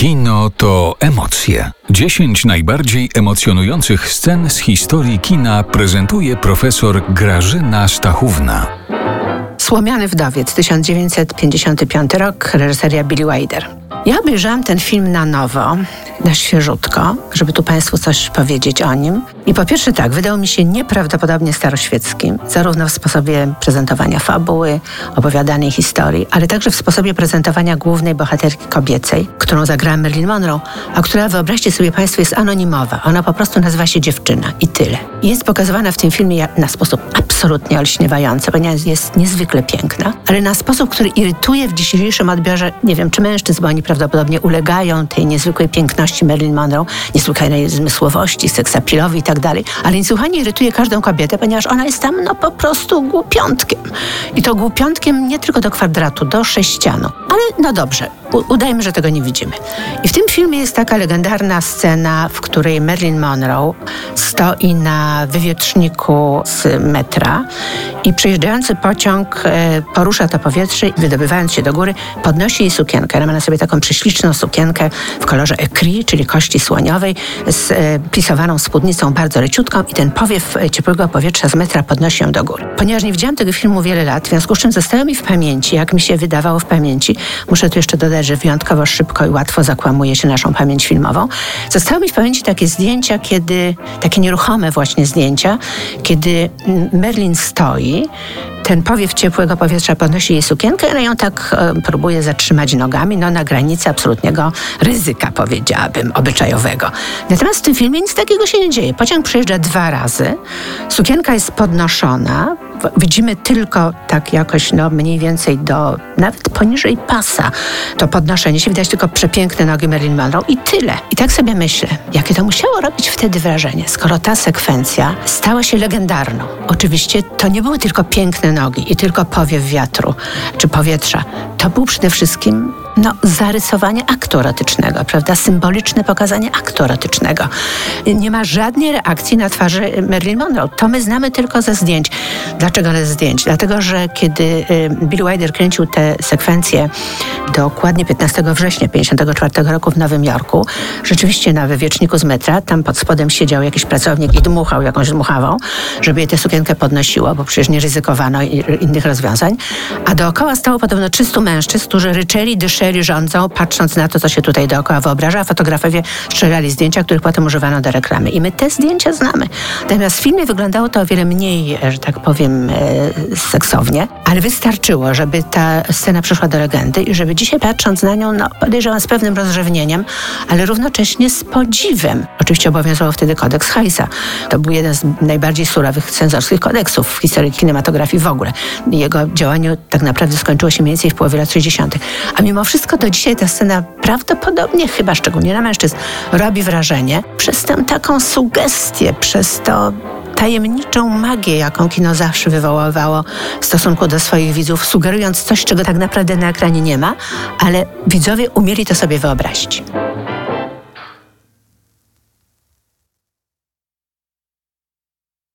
Kino to emocje. 10 najbardziej emocjonujących scen z historii kina prezentuje profesor Grażyna Stachówna. Słomiany wdowiec, 1955 rok, reżyseria Billy Wilder. Ja obejrzałam ten film na nowo, na świeżutko, żeby tu Państwu coś powiedzieć o nim. I po pierwsze tak, wydał mi się nieprawdopodobnie staroświeckim, zarówno w sposobie prezentowania fabuły, opowiadanej historii, ale także w sposobie prezentowania głównej bohaterki kobiecej, którą zagrała Marilyn Monroe, a która, wyobraźcie sobie Państwo, jest anonimowa. Ona po prostu nazywa się dziewczyna i tyle. I jest pokazywana w tym filmie na sposób absolutnie olśniewający, ponieważ jest niezwykle piękna, ale na sposób, który irytuje w dzisiejszym odbiorze, nie wiem, czy mężczyzn, bo oni prawdopodobnie ulegają tej niezwykłej piękności Marilyn Monroe, niesłychanej zmysłowości, seksapilowi i tak dalej, ale niesłychanie irytuje każdą kobietę, ponieważ ona jest tam no po prostu głupiątkiem. I to głupiątkiem nie tylko do kwadratu, do sześcianu. Ale no dobrze, udajmy, że tego nie widzimy. I w tym filmie jest taka legendarna scena, w której Marilyn Monroe stoi na wywietrzniku z metra i przejeżdżający pociąg e, porusza to powietrze i wydobywając się do góry, podnosi jej sukienkę. Ona ma na sobie taką prześliczną sukienkę w kolorze ecri, czyli kości słoniowej, z e, plisowaną spódnicą bardzo leciutką i ten powiew e, ciepłego powietrza z metra podnosi ją do góry. Ponieważ nie widziałam tego filmu wiele lat, w związku z czym zostało mi w pamięci, jak mi się wydawało w pamięci, muszę tu jeszcze dodać, że wyjątkowo szybko i łatwo zakłamuje się naszą pamięć filmową, zostało mi w pamięci takie zdjęcia, kiedy, takie nieruchome właśnie zdjęcia, kiedy Merlin stoi, ten powiew ciepłego powietrza podnosi jej sukienkę, ale ją tak e, próbuje zatrzymać nogami, no na granicy absolutnego ryzyka, powiedziałabym, obyczajowego. Natomiast w tym filmie nic takiego się nie dzieje. Pociąg przejeżdża dwa razy, sukienka jest podnoszona, widzimy tylko tak jakoś no, mniej więcej do nawet poniżej pasa to podnoszenie się. Widać tylko przepiękne nogi Marilyn Monroe i tyle. I tak sobie myślę, jakie to musiało robić wtedy wrażenie, skoro ta sekwencja stała się legendarną. Oczywiście to nie były tylko piękne nogi i tylko powiew wiatru czy powietrza. To był przede wszystkim no, zarysowanie aktu erotycznego, prawda? Symboliczne pokazanie aktu erotycznego. Nie ma żadnej reakcji na twarzy Marilyn Monroe. To my znamy tylko ze zdjęć. Dlaczego ze zdjęć? Dlatego, że kiedy y, Bill Wilder kręcił te sekwencje dokładnie 15 września 1954 roku w Nowym Jorku, rzeczywiście na wywieczniku z metra, tam pod spodem siedział jakiś pracownik i dmuchał jakąś dmuchawą, żeby jej tę sukienkę podnosiło, bo przecież nie ryzykowano innych rozwiązań. A dookoła stało podobno 300 mężczyzn, którzy ryczeli, dyszeli, rządzą, patrząc na to, co się tutaj dookoła wyobraża, fotografowie strzelali zdjęcia, których potem używano do reklamy. I my te zdjęcia znamy. Natomiast w filmie wyglądało to o wiele mniej, że tak powiem, e, seksownie, ale wystarczyło, żeby ta scena przeszła do legendy i żeby dzisiaj patrząc na nią, no podejrzewam z pewnym rozrzewnieniem, ale równocześnie z podziwem. Oczywiście obowiązywał wtedy kodeks Heisa. To był jeden z najbardziej surowych cenzorskich kodeksów w historii kinematografii w ogóle. Jego działanie tak naprawdę skończyło się mniej więcej w połowie lat 60. A mimo wszystko do dzisiaj ta scena prawdopodobnie, chyba szczególnie na mężczyzn, robi wrażenie przez tę taką sugestię, przez to tajemniczą magię, jaką kino zawsze wywoływało w stosunku do swoich widzów, sugerując coś, czego tak naprawdę na ekranie nie ma, ale widzowie umieli to sobie wyobrazić.